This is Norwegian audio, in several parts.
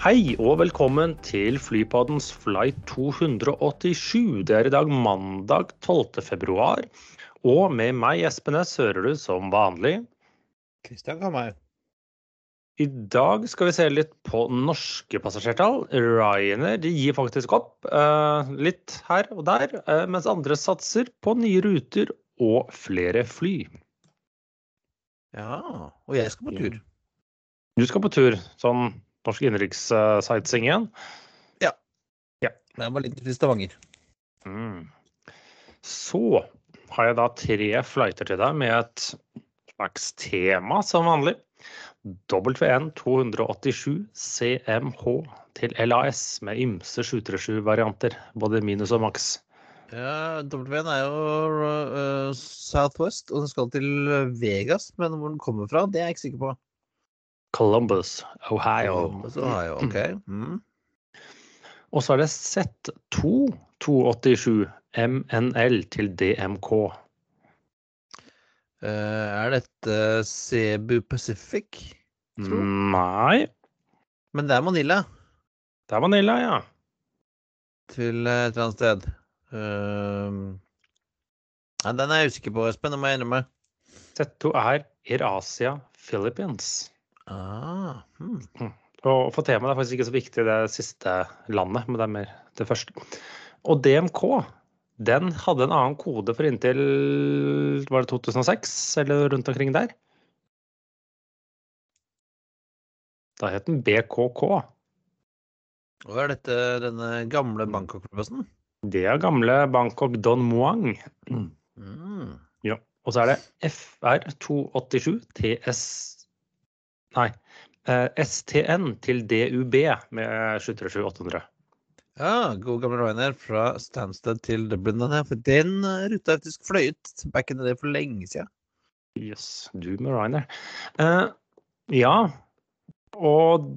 Hei og velkommen til Flypoddens flight 287. Det er i dag mandag 12. februar. Og med meg, Espen S, hører du som vanlig. Kristian Kamhaug. I dag skal vi se litt på norske passasjertall. Ryanair de gir faktisk opp eh, litt her og der, eh, mens andre satser på nye ruter og flere fly. Ja, og jeg skal på tur. Du skal på tur, sånn norsk innenriks-sightseeing igjen? Jeg var litt i Stavanger. Mm. Så har jeg da tre flighter til deg med et slags tema som vanlig. WN 287 CMH til LAS med ymse 737-varianter, både minus og maks. Ja, W-en er jo uh, Southwest, og den skal til Vegas. Men hvor den kommer fra, det er jeg ikke sikker på. Columbus, Ohio. Columbus, Ohio. ok. Mm. Og så er det Z2 287 MNL til DMK. Uh, er dette Cebu Pacific? Tro. Nei, Men det er Manila det er Manila, ja. til eh, et eller annet sted. Uh, ja, den er jeg usikker på, Espen. Det må jeg innrømme. Z2 er Erasia Philippines. Ah, hmm. Og for temaet er faktisk ikke så viktig det siste landet, men det er mer det første. Og DMK, den hadde en annen kode for inntil var det 2006, eller rundt omkring der. Da het den BKK. Og er dette denne gamle Bangkok-flyplassen? Det er gamle Bangkok Don Muang. Mm. Ja. Og så er det FR287 TS Nei. eh, STN til DUB med 737-800. Ja, god gamle Ryanair fra Stansted til Dublin. Den her, for den ruta er faktisk fløyet back in the day for lenge siden. Jøss, du med Ryanair. Uh, ja, og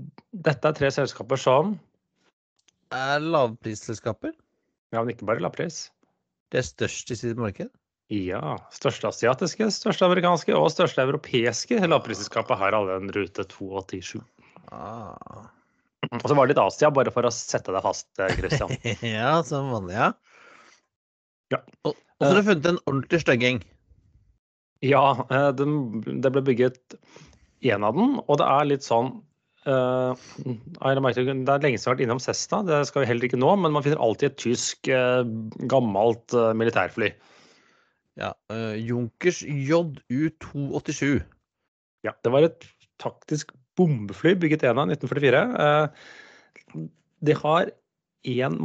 dette er tre selskaper som Er lavprisselskaper Ja, men ikke bare lavpris. det er størst i sitt marked? Ja. Største asiatiske, største amerikanske og største europeiske lavprisselskapet har alle en rute 287. Ah. Og så var det litt Asia, bare for å sette deg fast, eh, Christian. ja, som vanlig, ja. Ja. Og, så har du funnet en ordentlig stygging. Ja, eh, den, det ble bygget én av den, og det er litt sånn Uh, Det er lenge siden jeg har vært innom Cessna, det skal vi heller ikke nå, men man finner alltid et tysk, uh, gammelt uh, militærfly. Ja, uh, Junkers JU287. Ja, det var et taktisk bombefly bygget en av 1944. Uh, de har en,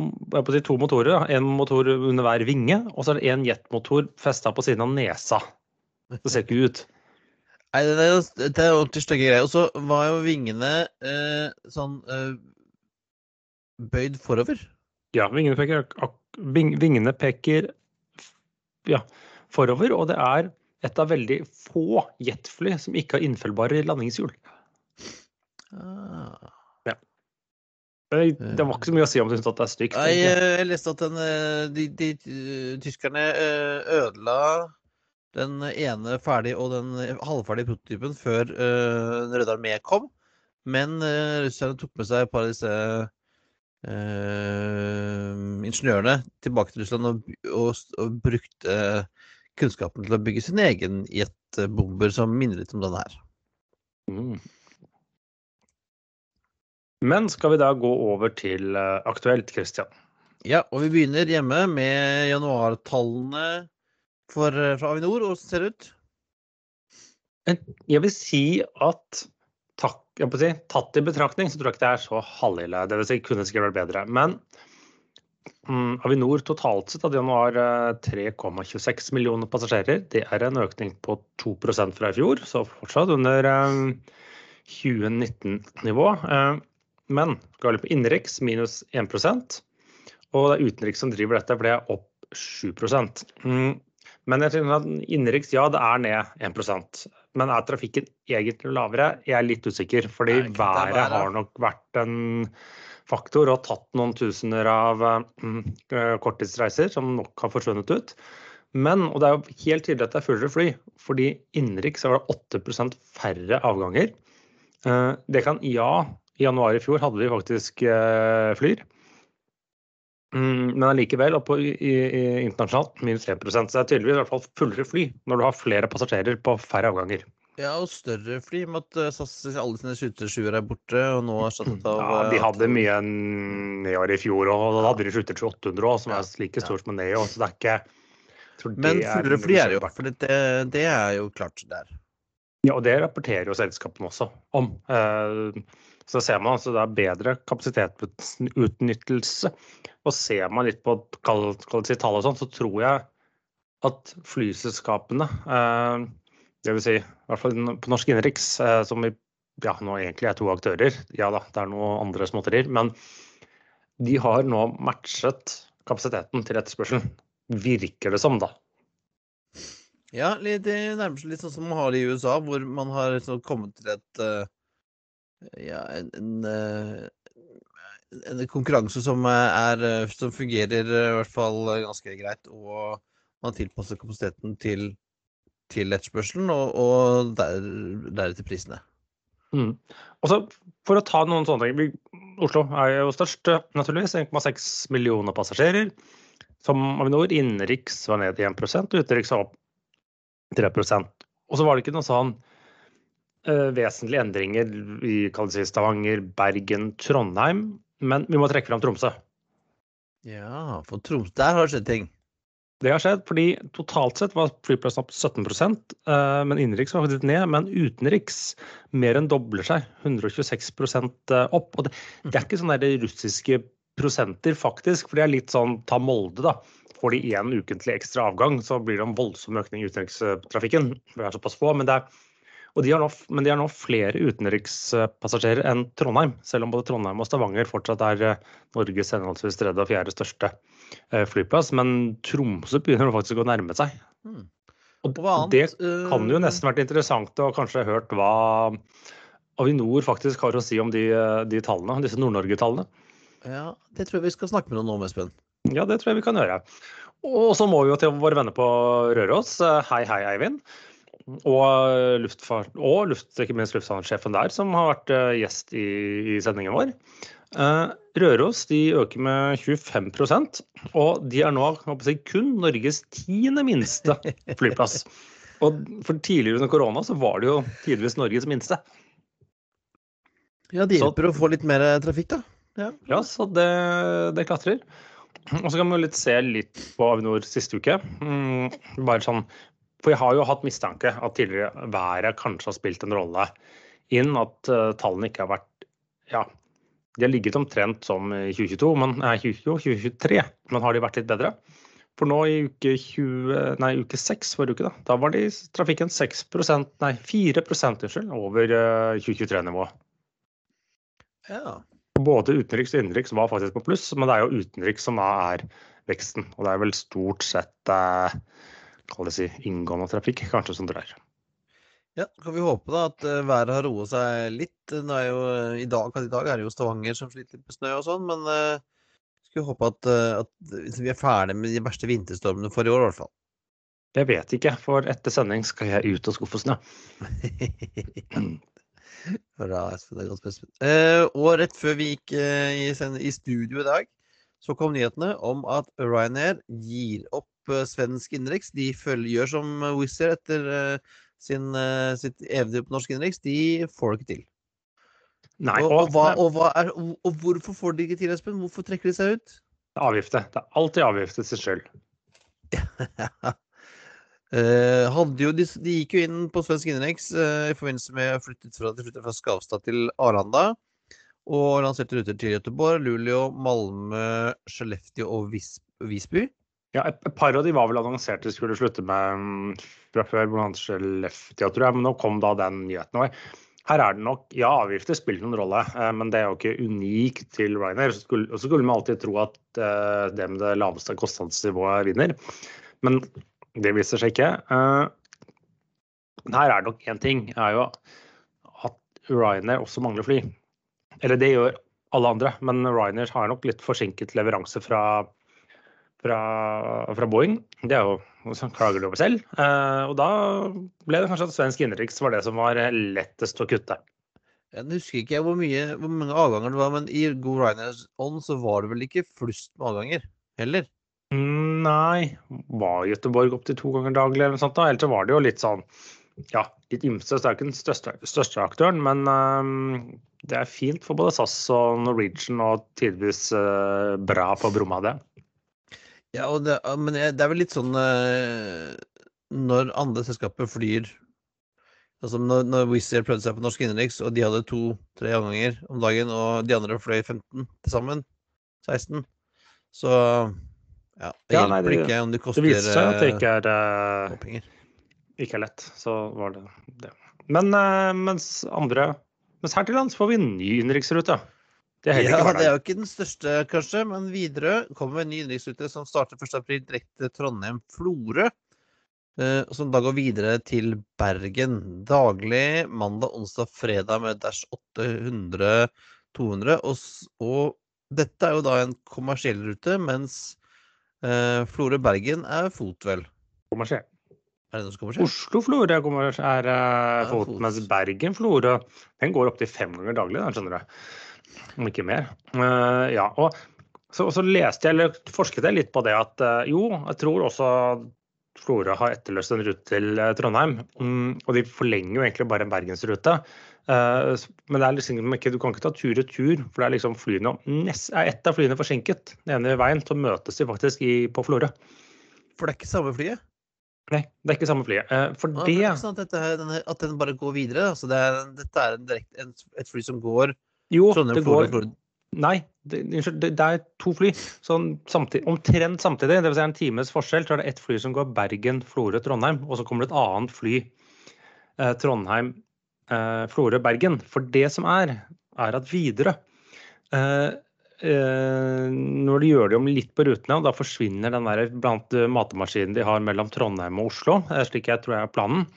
si to motorer. Én En motor under hver vinge, og så er det en jetmotor festa på siden av nesa. Det ser ikke ut. Nei, det er, det er ordentlig stygge greier. Og så var jo vingene eh, sånn eh, bøyd forover. Ja, vingene peker, ak- ving, vingene peker ja, forover, og det er et av veldig få jetfly som ikke har innfellbare landingshjul. Ah. Det det var ikke så mye å si om du syntes at det er stygt. Nei, jeg leste at den, eh, de, de, eh, tyskerne eh, ødela den ene ferdig og den halvferdige prototypen før den Røde armé kom. Men russerne tok med seg et par av disse uh, ingeniørene tilbake til Russland og, og, og brukte kunnskapen til å bygge sin egen jetbomber som minner litt om denne her. Mm. Men skal vi da gå over til eh, aktuelt, Christian? Ja, og vi begynner hjemme med januartallene eh, fra Avinor. Hvordan ser det ut? Jeg vil si at takk, jeg si, tatt i betraktning, så tror jeg ikke det er så halville. Det vil si, kunne sikkert vært bedre. Men Avinor totalt sett hadde januar eh, 3,26 millioner passasjerer. Det er en økning på 2% fra i fjor, så fortsatt under eh, 2019-nivå. Eh, men skal vi på innenriks minus 1 og det er utenriks som driver dette, for det er opp 7 mm. Men jeg tror at innenriks, ja, det er ned 1% Men er trafikken egentlig lavere? Jeg er litt usikker. Fordi Nei, været. har nok vært en faktor og tatt noen tusener av mm, korttidsreiser som nok har forsvunnet ut. Men, og det er jo helt tydelig at det er fullere fly, fordi innenriks var det 8% færre avganger. Eh, Det kan ja I januar i fjor hadde vi faktisk eh, Flyr. Mm, men allikevel, oppe internasjonalt, minus 1 Så det er tydeligvis i hvert fall fullere fly når du har flere passasjerer på færre avganger. Ja, og større fly, med at eh, SAS alle sine 737-er er borte, og nå erstattet av Ja, de eh, hadde mye nedover i fjor, og da hadde de sluttet til 800 òg, som er like stort som Neo. Så det er ikke Men fullere fly er jo, for det, det er jo klart der. Ja, og det rapporterer jo selskapene også om. Eh, Så ser man altså det er bedre kapasitetsutnyttelse. Og ser man litt på kall kall si tall og sånn, så tror jeg at flyselskapene, eh, dvs. Si, i hvert fall på norsk innenriks, eh, som vi, ja, nå egentlig er to aktører, ja da, det er noen andre småtterier, men de har nå matchet kapasiteten til etterspørselen. Virker det som, da. Ja, det nærmer seg litt sånn som man har i USA, hvor man har liksom kommet til et eh, Ja, en, en, eh, en konkurranse som er Som fungerer i hvert fall ganske greit, og man tilpasser kapasiteten til, til etterspørselen, og, og der, deretter prisene. Mm. Og så For å ta noen sånne ting. Oslo er jo størst, eh, naturligvis. 1,6 millioner passasjerer. Som Avinor. Innenriks var ned 1 utenriks var opp 3% Og så var det ikke noen sånn uh, vesentlige endringer i si, Stavanger, Bergen, Trondheim. Men vi må trekke fram Tromsø. Ja, for Troms, der har det skjedd ting. Det har skjedd fordi totalt sett var flyplassen opp 17 eh, men innenriks var faktisk ned. Men utenriks mer enn dobler seg. 126 opp. Og det, det er ikke sånne der russiske prosenter, faktisk. For det er litt sånn ta Molde, da. Får de én ukentlig ekstra avgang, så blir det en voldsom økning i utenrikstrafikken. Det er såpass få. Men det er og de har nå, men de har nå flere utenrikspassasjerer enn Trondheim, selv om både Trondheim og Stavanger fortsatt er eh, Norges henholdsvis tredje og fjerde største eh, flyplass. Men Tromsø begynner faktisk å nærme seg. Hmm. Og det kan jo eh, nesten vært interessant å kanskje ha hørt hva Avinor faktisk har å si om de, eh, de tallene, disse Nord-Norge-tallene. Ja, det tror jeg vi skal snakke med noen om, Espen. Ja, det tror jeg vi kan gjøre. Og så må vi jo til våre venner på Røros. Eh, Hei, hei, Eivind. Og, luftfart, og luft, ikke minst lufthavnsjefen der, som har vært eh, gjest i, i sendingen vår. Eh, Røros de øker med 25% og de er nå jeg, kun Norges tiende minste flyplass. Og for Tidligere under korona så var det jo tidvis Norges minste. Ja, det Så- hjelper å få litt mer eh, trafikk, da. Ja. Ja, så det, det klatrer. Og så kan vi litt se litt på Avinor siste uke. Mm, bare sånn, for jeg har jo hatt mistanke at tidligere været kanskje har spilt en rolle inn. At eh, tallene ikke har vært Ja, de har ligget omtrent som i 2022, men, nei, 2022, 2023, men har de vært litt bedre? For nå i uke 20, nei, uke 6 forrige uke, da, da var de trafikken 6 nei 4 unnskyld, over eh, 2023-nivå. ja. Både utenriks og innenriks var faktisk på pluss, men det er jo utenriks som er veksten. Og det er vel stort sett eh, si, inngående trafikk, kanskje, som drar. Ja, kan vi håpe da at eh, været har roet seg litt. Nå jo, eh, i, dag, I dag er det jo Stavanger som sliter litt med snø og sånn, men uh, skulle håpe at, at vi er ferdig med de verste vinterstormene for i år, i hvert fall. Jeg vet ikke, for etter sending skal jeg ut og skuffe snø. Bra, Espen. Det er godt, Espen. Uh, og rett før vi gikk uh, i, i studio i dag, så kom nyhetene om at Ryanair gir opp uh, svensk innenriks. De følger, gjør som Wizz Air etter eh, sin, eh, sitt eventyr på norsk innenriks. De får det ikke til. Nei, og, og, hva, og, hva er, og, hvorfor får de ikke til, Espen? Hvorfor trekker de seg ut? avgifter. Det er alltid avgifter til skyld. Uh, jo, de, de gikk jo inn på svensk innenriks uh, i forbindelse med flyttet fra, de flyttet fra Skavstad til Arlanda. Og lanserte ruter til Göteborg, Luleå, Malmö, Skellefteå og Vis Visby. Ja, et, par av de var vel annonsert de skulle slutte med mm, fra før, annet Skellefteå, tror jeg. Men nå kom da den nyheten Også. Her er det nok Ja, avgifter spiller noen rolle, eh, men det er jo ikke unikt til Ryanair. Og så skulle man alltid tro at eh, det med det laveste kostnadsnivået vinner. Men det viser seg ikke. Men her er det nok én ting, er jo at Ryanair også mangler fly. Eller det gjør alle andre, men Ryanair har nok litt forsinket leveranse fra, fra, fra Boeing. Det er jo sånn klager du over selv. Eh, og da ble det kanskje at svensk innenriks var det som var lettest å kutte. Jeg husker ikke hvor, mye, hvor mange avganger det var, men i Go Ryanair's ånd så var det vel ikke flust med avganger heller? Mm, Nei, var Göteborg opp til to ganger daglig eller noe sånt? da? Ellers så var det jo litt sånn ja, litt ymse. Det er ikke den største, største aktøren, men um, det er fint for både SAS og Norwegian og tidvis uh, bra på Bromma, det. Ja, og det, men det er vel litt sånn eh, når andre selskaper flyr Altså når, når Wizz Air prøvde seg på norsk innenriks, og de hadde to-tre avganger om dagen, og de andre fløy 15 til sammen, 16, så ja, det Ja, hjelper nei, det- ikke om det Det viser seg at det ikke er, uh, ikke er lett. Så var det det. Men uh, mens andre Mens her til lands får vi en ny innenriksrute. Det er Ja, det er jo ikke den største, kanskje, men Widerøe kommer med en ny innenriksrute som starter 1.4 direkte Trondheim-Florø. eh, Som da går videre til Bergen. Daglig mandag, onsdag, fredag med Dash 800, 200. Og, og dette er jo da en kommersiell rute, mens eh, Florø-Bergen er fot, vel? Kommersiell. Er det noe som kommer skje? Oslo-Florø er, er er fot, fot. mens Bergen-Florø den går opptil fem ganger daglig, den, skjønner du. Om ikke mer. Uh, ja, og så, og så leste jeg, eller forsket jeg litt på det at uh, jo, jeg tror også Florø har etterløst en rute til eh, Trondheim. Um, og de forlenger jo egentlig bare en bergensrute. Uh, men det er liksom ikke, du kan ikke ta tur-retur, for det er liksom flyene nest, er ett av flyene forsinket. Den ene veien, så møtes de faktisk i, på Florø. For det er ikke samme flyet? Nei, det er ikke samme flyet. For Ja, det er ikke sant, dette, denne, at den bare går videre? Altså det er, dette er en, et fly som går Jo, Trondheim, det går Florø. Nei, det, unnskyld, det, det er to fly. Sånn samtid, omtrent samtidig. Dvs. Si en times forskjell. Så er det ett fly som går Bergen, Florø, Trondheim. Og så kommer det et annet fly eh, Trondheim, eh, Florø, Bergen. For det som er, er at Widerøe eh, eh, Når de gjør det om litt på rutene, og da forsvinner den der blant eh, matemaskinen de har mellom Trondheim og Oslo, eh, slik jeg tror jeg er planen.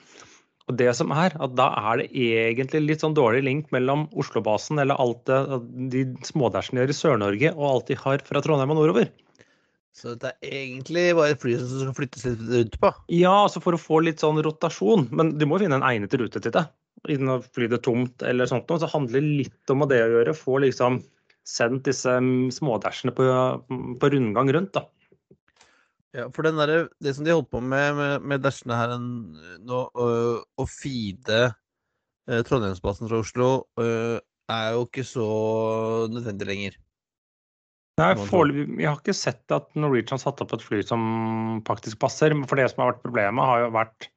Og det som er, at Da er det egentlig litt sånn dårlig link mellom Oslo-basen eller alt det, de smådæsjene gjør i Sør-Norge, og alt de har fra Trondheim og nordover. Så det er egentlig bare fly som skal flyttes litt rundt på? Ja, altså for å få litt sånn rotasjon, men du må finne en egnet rute til det. Innen å fly det tomt eller sånt noe, så handler det litt om det å gjøre. Få liksom sendt disse smådæsjene på, på rundgang rundt, da. Ja, for den der, det som de holdt på med med, med dashene her en- nå, å, å feede øh, Trondheimsbasen fra Oslo, øh, er jo ikke så nødvendig lenger. Nei, foreløpig- Jeg har ikke sett at Norwegian har satt opp et fly som faktisk passer. For det som har vært problemet, har jo vært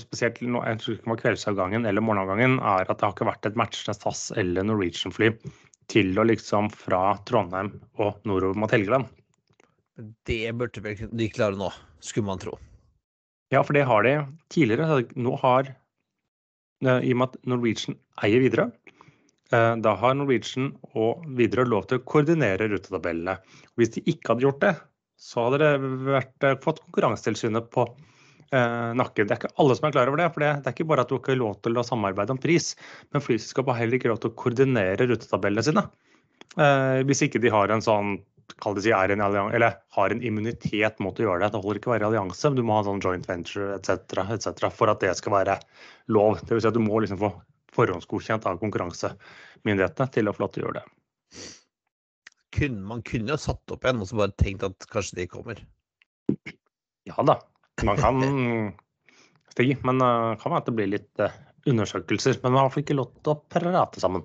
spesielt jeg tror ikke det var kveldsavgangen eller morgenavgangen, er at det har ikke vært et matchende SAS eller Norwegian-fly til og liksom fra Trondheim og nordover mot Helgeland. Det burde vel de klare nå, skulle man tro. Ja, for det har de tidligere. Nå har, eh, I og med at Norwegian eier Widerøe, eh, da har Norwegian og Widerøe lov til å koordinere rutetabellene. Hvis de ikke hadde gjort det, så hadde det vært, eh, fått Konkurransetilsynet på nakken. Det er ikke alle som er klar over det. for Det, det er ikke bare at du ikke har lov til å samarbeide om pris, men flyselskapet har heller ikke lov til å koordinere rutetabellene sine. Eh, hvis ikke de har en sånn si, en allianse, eller har en immunitet mot å gjøre det. Det holder ikke å være allianse, men du må ha en sånn joint venture etc. Et for at det skal være lov. Det vil si at du må liksom få forhåndsgodkjent av konkurransemyndighetene til å få lov til å gjøre det. Kun, man kunne jo satt opp en og så bare tenkt at kanskje de kommer. Ja da, man kan stige, men det kan være at det blir litt eh, undersøkelser. Men man fall ikke lov til å prate sammen.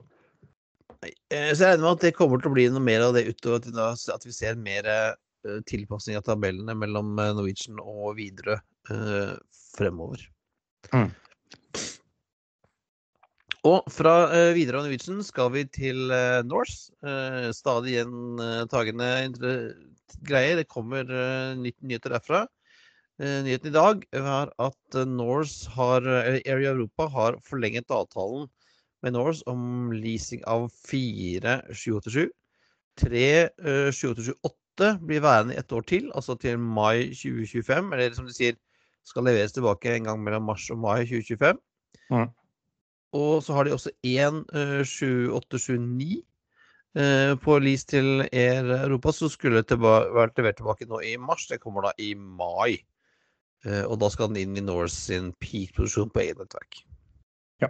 Eh, Så jeg regner med at det kommer til å bli noe mer av det utover at vi, ser mer eh, tilpasning av tabellene mellom eh, Norwegian og Widerøe eh, fremover. Mm. Og fra eh, Widerøe og Norwegian skal vi til eh, Norse. Eh, stadig gjentagende greier. Det kommer eh, nyheter derfra. Nyheten i dag er at Norse har, eller Air Europa har forlenget avtalen med Norse om leasing av fire 787. Tre eh, 787-8 blir værende i ett år til, altså til mai 2025. Eller som de sier, skal leveres tilbake en gang mellom mars og mai 2025. Mm. Og så har de også én eh, 7879 eh, på lease til Air Europa, som skulle det vært levert tilbake nå i mars. Det kommer da i mai. Eh, og da skal den inn i Norse sin peak-produksjon på eget nettverk. Ja,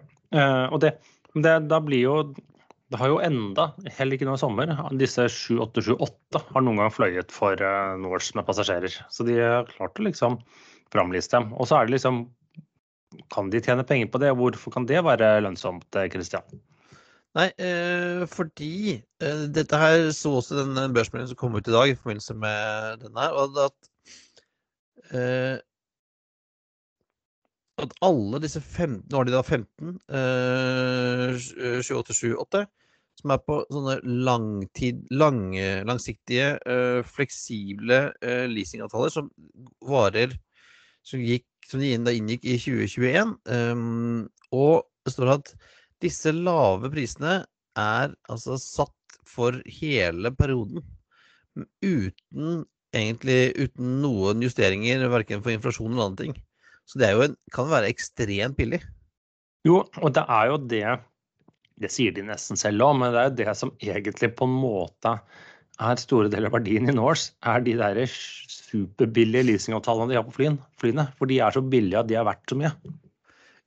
og det det, da blir jo Det har jo enda, heller ikke nå i sommer, disse 7878 har noen gang fløyet for uh, Norse med passasjerer. Så de har klart å liksom framliste dem. Og så er det liksom Kan de tjene penger på det? Hvorfor kan det være lønnsomt, Kristian? Nei, eh, fordi eh, dette her så også den børsmeldingen som kom ut i dag i forbindelse med denne, og at eh, at alle disse 15 Nå har de da 15 eh, 2878 som er på sånne langtid, lange, langsiktige, eh, fleksible eh, leasingavtaler som varer Som, gikk, som de inngikk i 2021. Um, og det står at disse lave prisene er altså satt for hele perioden. Uten egentlig uten noen justeringer, verken for inflasjon eller andre ting. Så det en, kan være ekstremt billig. Jo, og det er jo det Det sier de nesten selv òg, men det er jo det som egentlig på en måte er store deler av verdien i Norse, er de der superbillige leasingavtalene de har på flyene, flyene. For de er så billige at de er verdt så mye.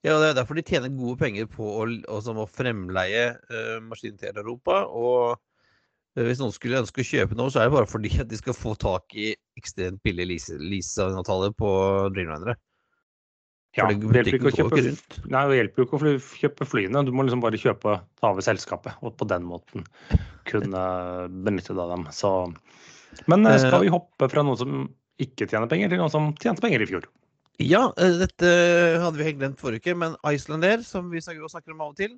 Ja, og Det er derfor de tjener gode penger på å, å fremleie uh, maskinen til Europa. Og uh, hvis noen skulle ønske å kjøpe noe, så er det bare fordi at de skal få tak i ekstremt billige leasingavtaler på Dreamlinere. Ja, det hjelper ikke å kjøpe, nei, det hjelper jo ikke å kjøpe flyene. Du må liksom bare kjøpe ta over selskapet og på den måten kunne benytte deg av dem. Så. Men eh, skal vi hoppe fra noen som ikke tjener penger, til noen som tjente penger i fjor? Ja, eh, dette hadde vi helt glemt forrige uke, men Icelandair, som vi snakker om av og til,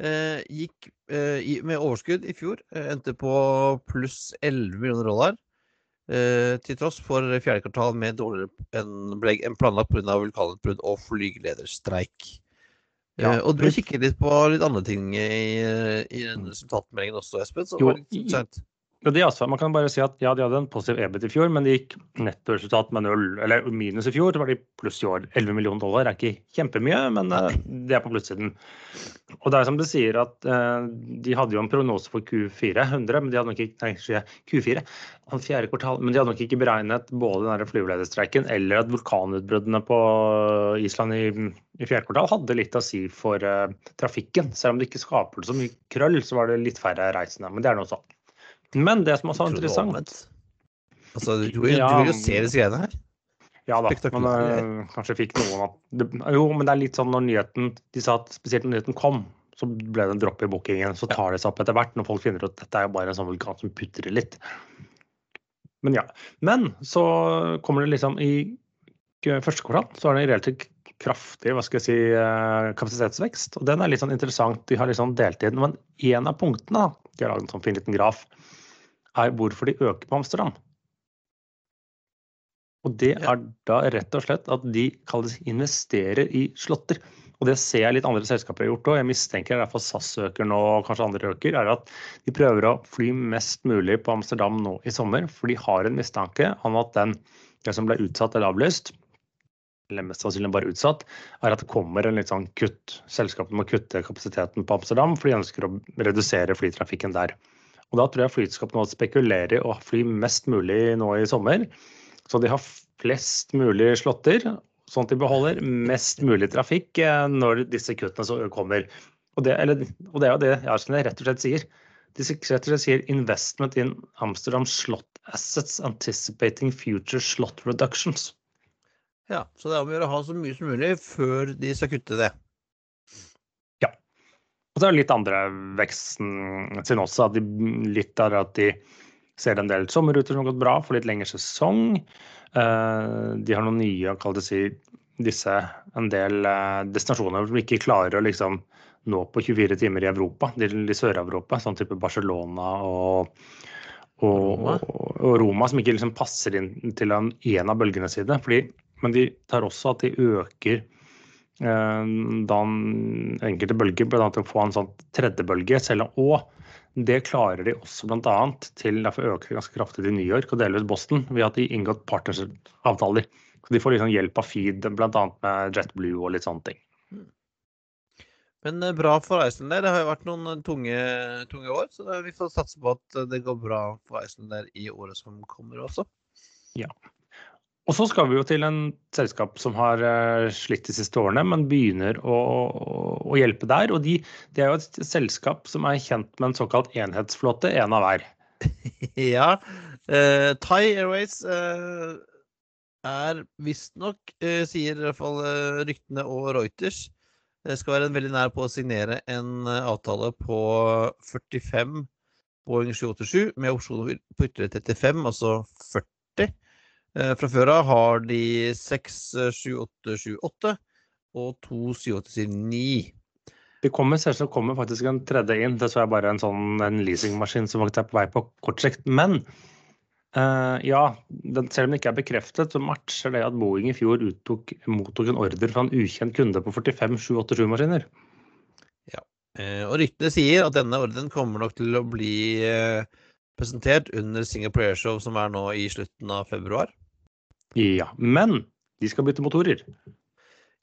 eh, gikk med overskudd i fjor. Endte på pluss 11 millioner dollar. Eh, til tross for fjerde kvartal med dårligere enn planlagt pga. vulkanutbrudd og flygelederstreik. Ja. Uh, og du kikker litt på litt andre ting i, i resultatmeldingen også, Espen? Så jo, ja, det altså, man kan bare si at ja, de hadde en positiv EBIT i fjor, men det gikk nettoresultat med null, eller minus i fjor. Så var de pluss i år. 11 millioner dollar er ikke kjempemye, men uh, det er på plussiden. Og det er som du sier at uh, de hadde jo en prognose for Q4, 100, men de hadde nok ikke nei, Q4, fjerde kvartal, men de hadde nok ikke beregnet både den flyvelederstreiken eller at vulkanutbruddene på Island i, i fjerde kvartal hadde litt å si for uh, trafikken. Selv om det ikke skaper så mye krøll, så var det litt færre reisende. Men det er noe sånn. Men det som også er interessant Altså, du, du, ja, du vil jo se disse greiene her. Ja da, men uh, kanskje fikk noen at det, Jo, men det er litt sånn når nyheten De sa at spesielt når nyheten kom, så ble det en dropp i bookingen. Så tar det seg opp etter hvert når folk finner ut at dette er jo bare en sånn vulkan som putrer litt. Men ja. Men så kommer det liksom i første kvartal så er det relativt kraftig hva skal jeg si, eh, kapasitetsvekst. Og den er litt sånn interessant. De har liksom delt inn. Men en av punktene, da, de har laget en sånn fin liten graf, er hvorfor de øker på Amsterdam. Og det er da rett og slett at de kalles investerer i slåtter. Og det ser jeg litt andre selskaper har gjort òg. Jeg mistenker derfor SAS øker nå, og kanskje andre øker, er at de prøver å fly mest mulig på Amsterdam nå i sommer. For de har en mistanke om at den, det som ble utsatt eller avlyst, eller mest sannsynlig bare utsatt, er at det kommer en litt sånn kutt. Selskapene må kutte kapasiteten på Amsterdam, for de ønsker å redusere flytrafikken der. Og Da tror jeg flyselskapene spekulerer i å fly mest mulig nå i sommer. Så de har flest mulig slåtter, sånn at de beholder mest mulig trafikk eh, når disse kuttene kommer. Og det, eller, og det er jo det jeg rett og slett sier. De rett og slett sier 'investment in Amsterdam slot assets anticipating future slot reductions'. Ja, så det er om å gjøre å ha så mye som mulig før de skal kutte det. Og så er det litt andre veksten sin også. At de, litt av at de ser en del sommerruter som har gått bra for litt lengre sesong. Uh, de har noen nye, kall det si, disse en del uh, destinasjoner som ikke klarer å liksom nå på 24 timer i Europa, de, de Sør-Europa, sånn type Barcelona og, og. Og, og Roma, som ikke liksom passer inn til en, en av bølgene sine. Fordi, men de tar også at de øker Eh, da enkelte bølger, bl.a. å få en sånn tredjebølge. Selv om, det klarer de også bl.a. til derfor øker ganske kraftig i New York og delvis Boston ved at de inngått Så De får liksom hjelp av feed, bl.a. med JetBlue og litt sånne ting. Men eh, bra for Iceland der. Det har jo vært noen eh, tunge, tunge år, så vi får satse på at det går bra for Iceland der i året som kommer også. Ja. Og så skal vi jo til en selskap som har uh, slitt de siste årene, men begynner å, å hjelpe der. Og de, det er jo et selskap som er kjent med en såkalt enhetsflåte, en av hver. ja. Uh, Thai Airways uh, er visstnok, uh, sier i hvert fall ryktene og Reuters, det skal være veldig nær på å signere en avtale på 45 Boeing 787 med opsjoner på ytterligere 35, altså 40. Eh, fra før av har de 6 7, 8, 7, 8 og to 7879. Det kommer selvsagt kommer faktisk en tredje inn. Det så er bare en sånn en leasingmaskin som faktisk er på vei på kort sikt. Men uh, ja, den, selv om det ikke er bekreftet, så matcher det at Boeing i fjor uttok, mottok en ordre fra en ukjent kunde på 45 787-maskiner. Ja, uh, og ryktene sier at denne ordren kommer nok til å bli uh, presentert under Singapore Airshow, som er nå i slutten av februar. Ja, men de skal bytte motorer.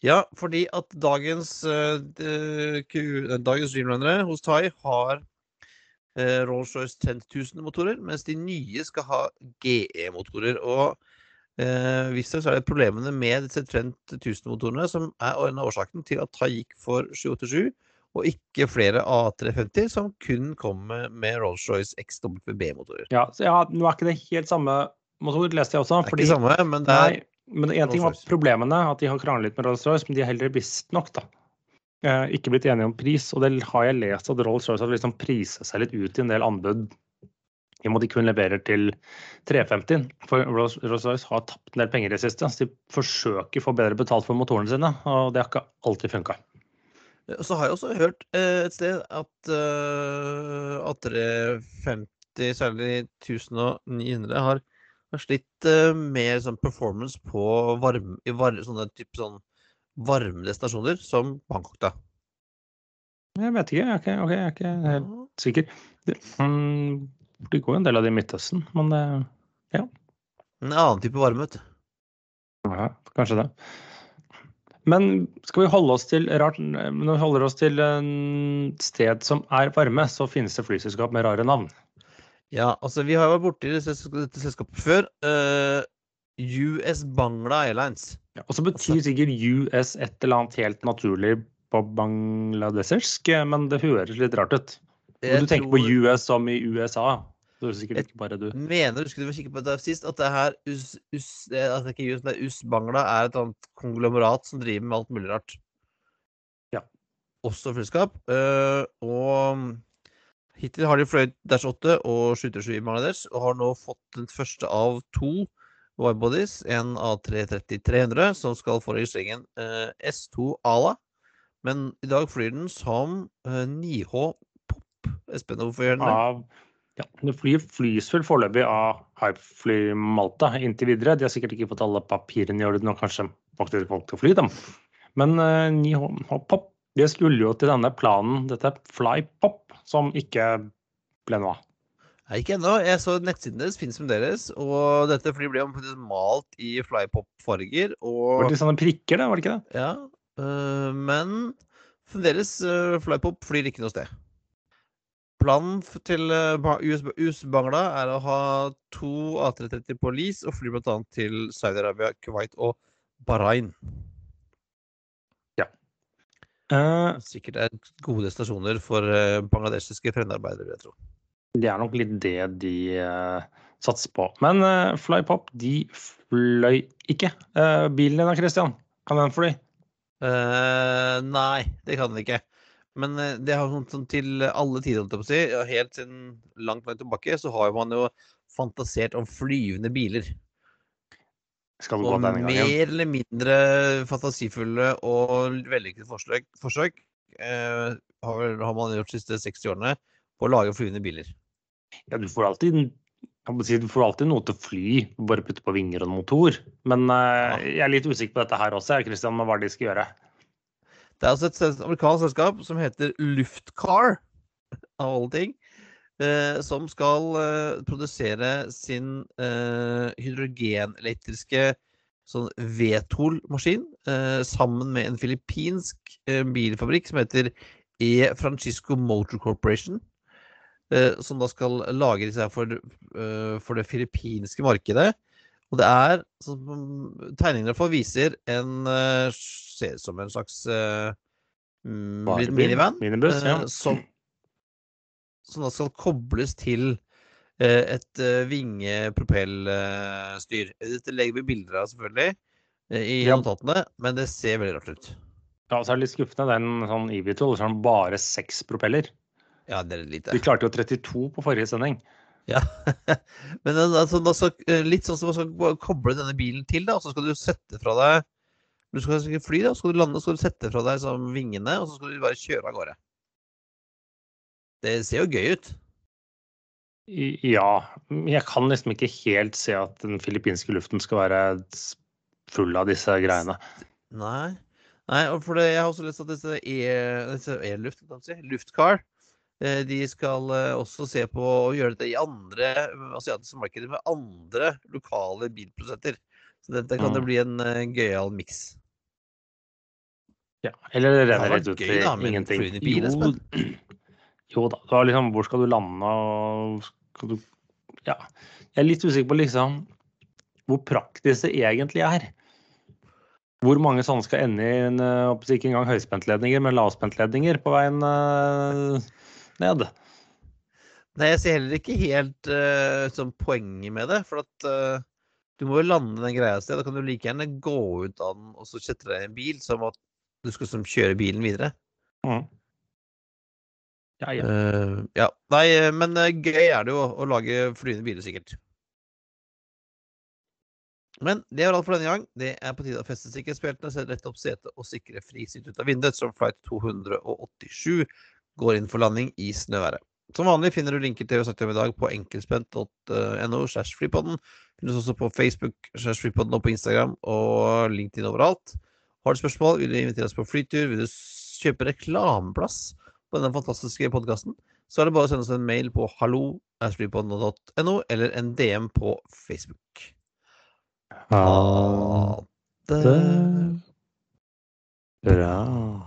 Ja, fordi at dagens, uh, dagens Dreamrunnere hos Thai har uh, Rolls-Royce 10 000-motorer, mens de nye skal ha GE-motorer. Og uh, visstnok er det problemene med disse Trent 1000-motorene som er en av årsaken til at Thai gikk for 787, og ikke flere A350 som kun kommer med Rolls-Royce XWB-motorer. Ja, ja, nå er ikke det helt samme motor, leste jeg også. Det er ikke samme, men det er Nei, men én ting var problemene, at de har kranglet med Rolls-Royce, men de har heller visstnok eh, ikke blitt enige om pris. Og det har jeg lest at Rolls-Royce har liksom priset seg litt ut i en del anbud i og med de kun leverer til 350. For Rolls-Royce har tapt en del penger i det siste. Så de forsøker å få bedre betalt for motorene sine, og det har ikke alltid funka. Så har jeg også hørt eh, et sted at, uh, at 350, særlig 1900, har har slitt uh, med sånn performance på varme, i var, sånne type sånn varme destinasjoner som Bangkok, da. Jeg vet ikke, jeg er ikke, okay, jeg er ikke helt sikker. Det, um, det, går jo en del av det i Midtøsten, men det ja. En annen type varme, vet du. Ja, kanskje det. Men skal vi holde oss til rart, når vi holder oss til en sted som er varme, så finnes det flyselskap med rare navn. Ja, altså vi har vært borti dette selskapet før. Uh, eh, US Bangla Airlines. Ja, og så betyr altså, sikkert US et eller annet helt naturlig på bangladesersk, men det høres litt rart ut. Du tenker tror... på US som i USA. Det er sikkert ikke bare du. Jeg Mener du skulle kikke på det sist, at det her US, US, altså ikke US, men US Bangla er et annet konglomerat som driver med alt mulig rart. Ja. Også flyskap. Uh, og Hittil har de fløyet Dash 8 og 737 i Bangladesh, og har nå fått den første av to widebodies, en A330-300, som skal få registreringen eh, S2 Ala. Men i dag flyr den som eh, 9H Pop. Espen, hvorfor gjør den det? Ja, det flyr flys vel foreløpig av Hypefly Malta inntil videre. De har sikkert ikke fått alle papirene i orden og kanskje faktisk valgt å fly dem. Men uh, 9H det skulle jo til denne planen, dette Flypop, som ikke ble noe av. Nei, ikke ennå. Jeg så nettsiden deres finnes fremdeles. Og dette flyet ble malt i flypop-farger. Og... Var det sånne prikker, det? Var det ikke det? Ja. Øh, men fremdeles øh, flypop flyr ikke noe sted. Planen til uh, US Bangla er å ha to A330 på lease og fly bl.a. til Saudi-Arabia, Kuwait og Bahrain. Uh, Sikkert er gode stasjoner for uh, bangladeshiske fremmedarbeidere, vil jeg tro. Det er nok litt det de uh, satser på. Men uh, Flypop, de fløy ikke. bilen din da, Christian? Kan den fly? nei, det kan den ikke. Men det har sånn, sånn til alle tider, holdt jeg på å si. Helt siden langt, langt tilbake så har man jo fantasert om flyvende biler. Skal og mer eller mindre fantasifulle og vellykkede forsøk, forsøk eh, har, har, man gjort de siste 60 årene på å lage flyvende biler. Ja, du får alltid, si, du får alltid noe til å fly, bare putte på vinger og motor. Men eh, jeg er litt usikker på dette her også, Kristian, med hva de skal gjøre. Det er altså et amerikansk selskap som heter Luftcar, av alle ting. Eh, som skal eh, produsere sin eh, hydrogenelektriske sånn Vetol-maskin eh, sammen med en filippinsk eh, bilfabrikk som heter E. Francisco Motor Corporation. Eh, som da skal lage disse her for, for det filippinske markedet. Og det er som Tegningene for viser en eh, Ser ut som en slags uh, minivan. Minibuss, ja. eh, som, som da skal kobles til uh, et uh, vingepropellstyr. Dette legger vi bilder av, selvfølgelig, i Ja. notatene, men det ser veldig rart ut. Ja, så er det litt skuffende. Det er en sånn Evitol, så har den bare seks propeller. Ja, det er lite. Vi klarte jo 32 på forrige sending. Ja. Men er altså, eh, litt sånn som man skal koble denne bilen til, da, og så skal du sette fra deg Du skal fly, da, så skal du lande, så skal du sette fra deg sånn, vingene, og så skal du bare kjøre av gårde. Det ser jo gøy ut. Ja. Jeg kan liksom ikke helt se at den filippinske luften skal være full av disse greiene. Nei. Nei, for det, jeg har også lest at disse e-luft, e-luft, si, luftcar, eh, de skal eh, også se på å gjøre dette i andre eh, asiatiske markeder med andre lokale bilprodusenter. Så dette kan det Mm. bli en gøyal miks. Ja. Eller det renner litt ut i da, ingenting. bil, Jo, jo da. Var liksom, hvor skal du lande og skal du Ja. Jeg er litt usikker på liksom hvor praktisk det egentlig er. Hvor mange sånne skal ende i en, eh, ikke engang høyspentledninger, men lavspentledninger på veien eh, ned. Nei, jeg ser heller ikke helt uh, sånn poenget med det. For at uh, du må jo lande den greia et sted. Da kan du like gjerne gå ut av den og så sette deg i en bil, som at du skal som, kjøre bilen videre. Mm. Ja, ja. Uh, ja. Nei, men gøy er det jo å lage flyende biler, sikkert. Men det var alt for denne gang. Det er på tide å feste sikkerhetsbeltene, sette rett opp setet og sikre frisitt ut av vinduet, som flight 287 går inn for landing i snøværet. Som vanlig finner du linker til vi snakket om i dag på enkeltspent.no slash flypodden. Finnes også på Facebook slash flypodden og på Instagram og LinkedIn overalt. Har du spørsmål, vil du invitere oss på flytur, vil du kjøpe reklameplass på denne fantastiske podkasten, så er det bare å sende oss en mail på hallo.flypodden.no eller en DM på Facebook. Ha det. Bra.